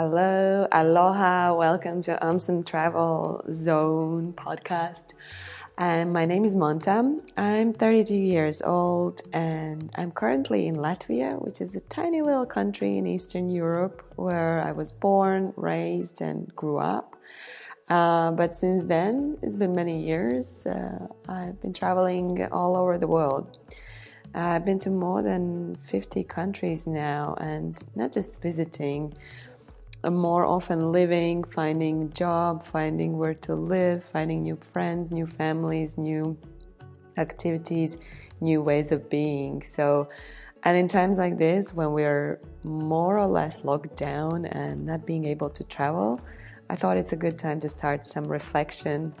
Hello, aloha, welcome to Ommmsome Travel Zone podcast. And my name is Monta. I'm 32 years old and I'm currently in Latvia, which is a tiny little country in Eastern Europe where I was born, raised, and grew up. Uh, but since then, it's been many years. Uh, I've been traveling all over the world. I've been to more than 50 countries now and not just visiting, more often living, finding job, finding where to live, finding new friends, new families, new activities, new ways of being. So, and in times like this, when we're more or less locked down and not being able to travel, I thought it's a good time to start some reflection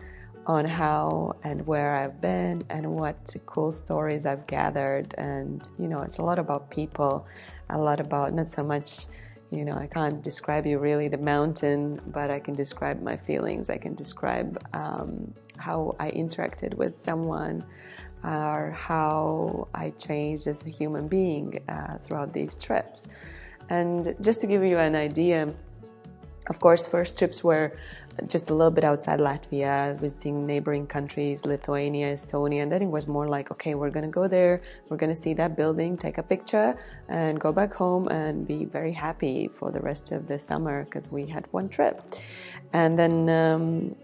on how and where I've been and what cool stories I've gathered. And, you know, it's a lot about people, a lot about not so much you know, I can't describe you really the mountain, but I can describe my feelings. I can describe um, how I interacted with someone or how I changed as a human being uh, throughout these trips. And just to give you an idea, of course, first trips were just a little bit outside Latvia, visiting neighboring countries, Lithuania, Estonia, and then it was more like, okay, we're gonna go there, we're gonna see that building, take a picture, and go back home and be very happy for the rest of the summer because we had one trip. And then um,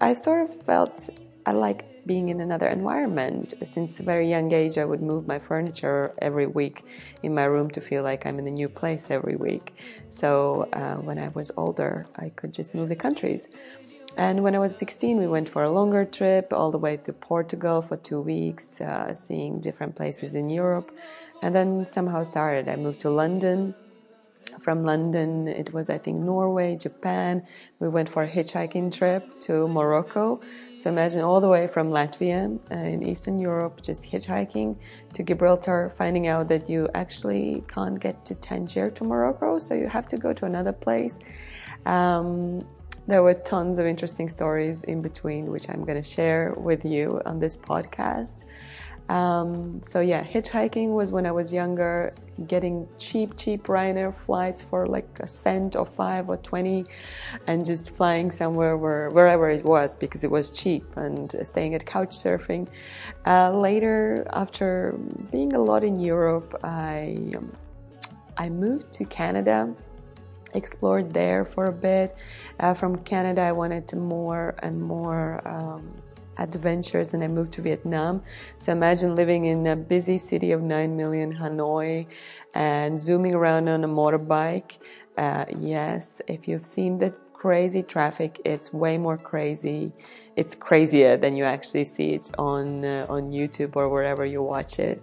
I sort of felt I like being in another environment. Since a very young age, I would move my furniture every week in my room to feel like I'm in a new place every week. So uh, when I was older, I could just move the countries. And when I was 16, we went for a longer trip all the way to Portugal for two weeks, uh, seeing different places in Europe. And then somehow started. I moved to London from London, it was, I think, Norway, Japan. We went for a hitchhiking trip to Morocco. So imagine all the way from Latvia uh, in Eastern Europe, just hitchhiking to Gibraltar, finding out that you actually can't get to Tangier to Morocco, so you have to go to another place. Um, there were tons of interesting stories in between, which I'm going to share with you on this podcast. Um, so yeah, hitchhiking was when I was younger, getting cheap, cheap Ryanair flights for like a cent or five or twenty, and just flying somewhere where wherever it was because it was cheap, and staying at couch surfing. Uh, later, after being a lot in Europe, I um, I moved to Canada explored there for a bit. Uh, from Canada, I wanted to more and more um, adventures and I moved to Vietnam. So imagine living in a busy city of 9 million, Hanoi, and zooming around on a motorbike. Uh, yes, if you've seen the crazy traffic, it's way more crazy. It's crazier than you actually see it on uh, on YouTube or wherever you watch it.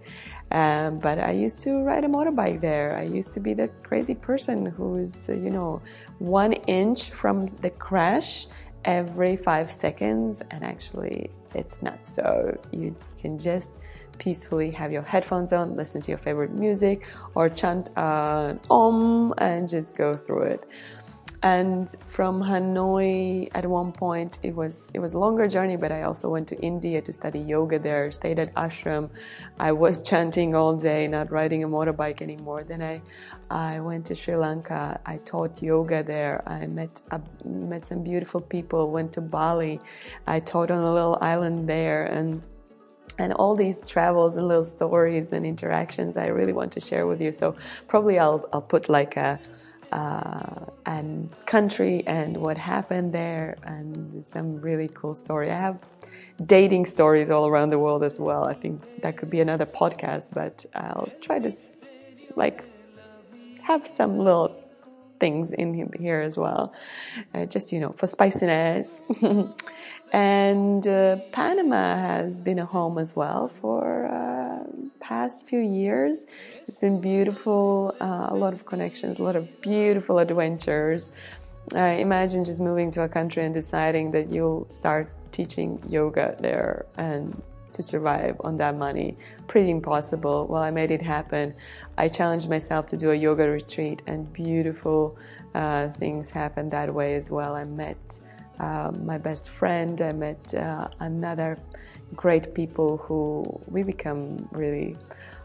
Um, but I used to ride a motorbike there. I used to be the crazy person who's, you know, one inch from the crash every five seconds and actually it's not so you can just peacefully have your headphones on listen to your favorite music or chant an om and just go through it and from Hanoi at one point it was it was a longer journey but I also went to India to study yoga there stayed at ashram. I was chanting all day not riding a motorbike anymore. Then I I went to Sri Lanka. I taught yoga there. I met uh, met some beautiful people went to Bali. I taught on a little island there. And and all these travels and little stories and interactions I really want to share with you. So probably I'll I'll put like a uh, and country and what happened there and some really cool story. I have dating stories all around the world as well. I think that could be another podcast, but I'll try to like have some little things in here as well, uh, just you know for spiciness. and uh, Panama has been a home as well for uh, past few years. It's been beautiful, uh, a lot of connections, a lot of beautiful adventures. imagine just moving to a country and deciding that you'll start teaching yoga there and to survive on that money. Pretty impossible. Well, I made it happen. I challenged myself to do a yoga retreat, and beautiful uh, things happened that way as well. I met uh, my best friend. I met uh, another great people who we become really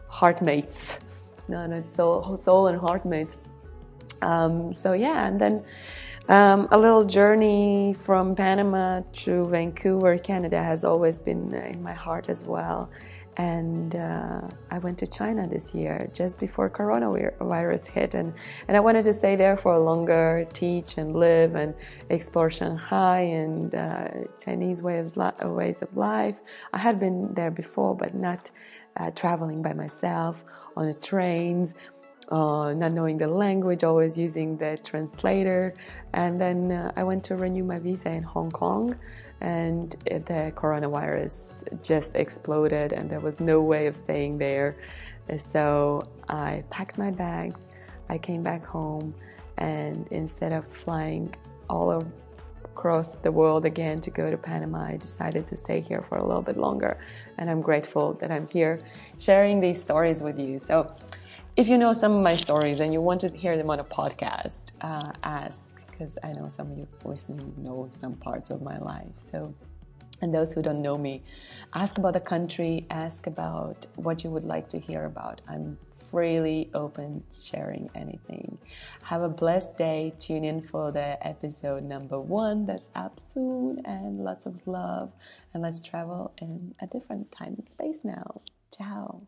heart mates. No, no, soul, soul and heart mates. Um, so yeah, and then um, a little journey from Panama to Vancouver, Canada has always been in my heart as well. And uh, I went to China this year just before coronavirus hit, and, and I wanted to stay there for longer, teach and live and explore Shanghai and uh, Chinese ways ways of life. I had been there before, but not uh, traveling by myself on the trains uh, not knowing the language, always using the translator. And then uh, I went to renew my visa in Hong Kong, and the coronavirus just exploded, and there was no way of staying there. So I packed my bags, I came back home, and instead of flying all across the world again to go to Panama, I decided to stay here for a little bit longer. And I'm grateful that I'm here sharing these stories with you. So if you know some of my stories and you want to hear them on a podcast, uh, ask because I know some of you listening know some parts of my life. So, and those who don't know me, ask about the country, ask about what you would like to hear about. I'm freely open sharing anything. Have a blessed day. Tune in for the episode number one that's up soon, and lots of love. And let's travel in a different time and space now. Ciao.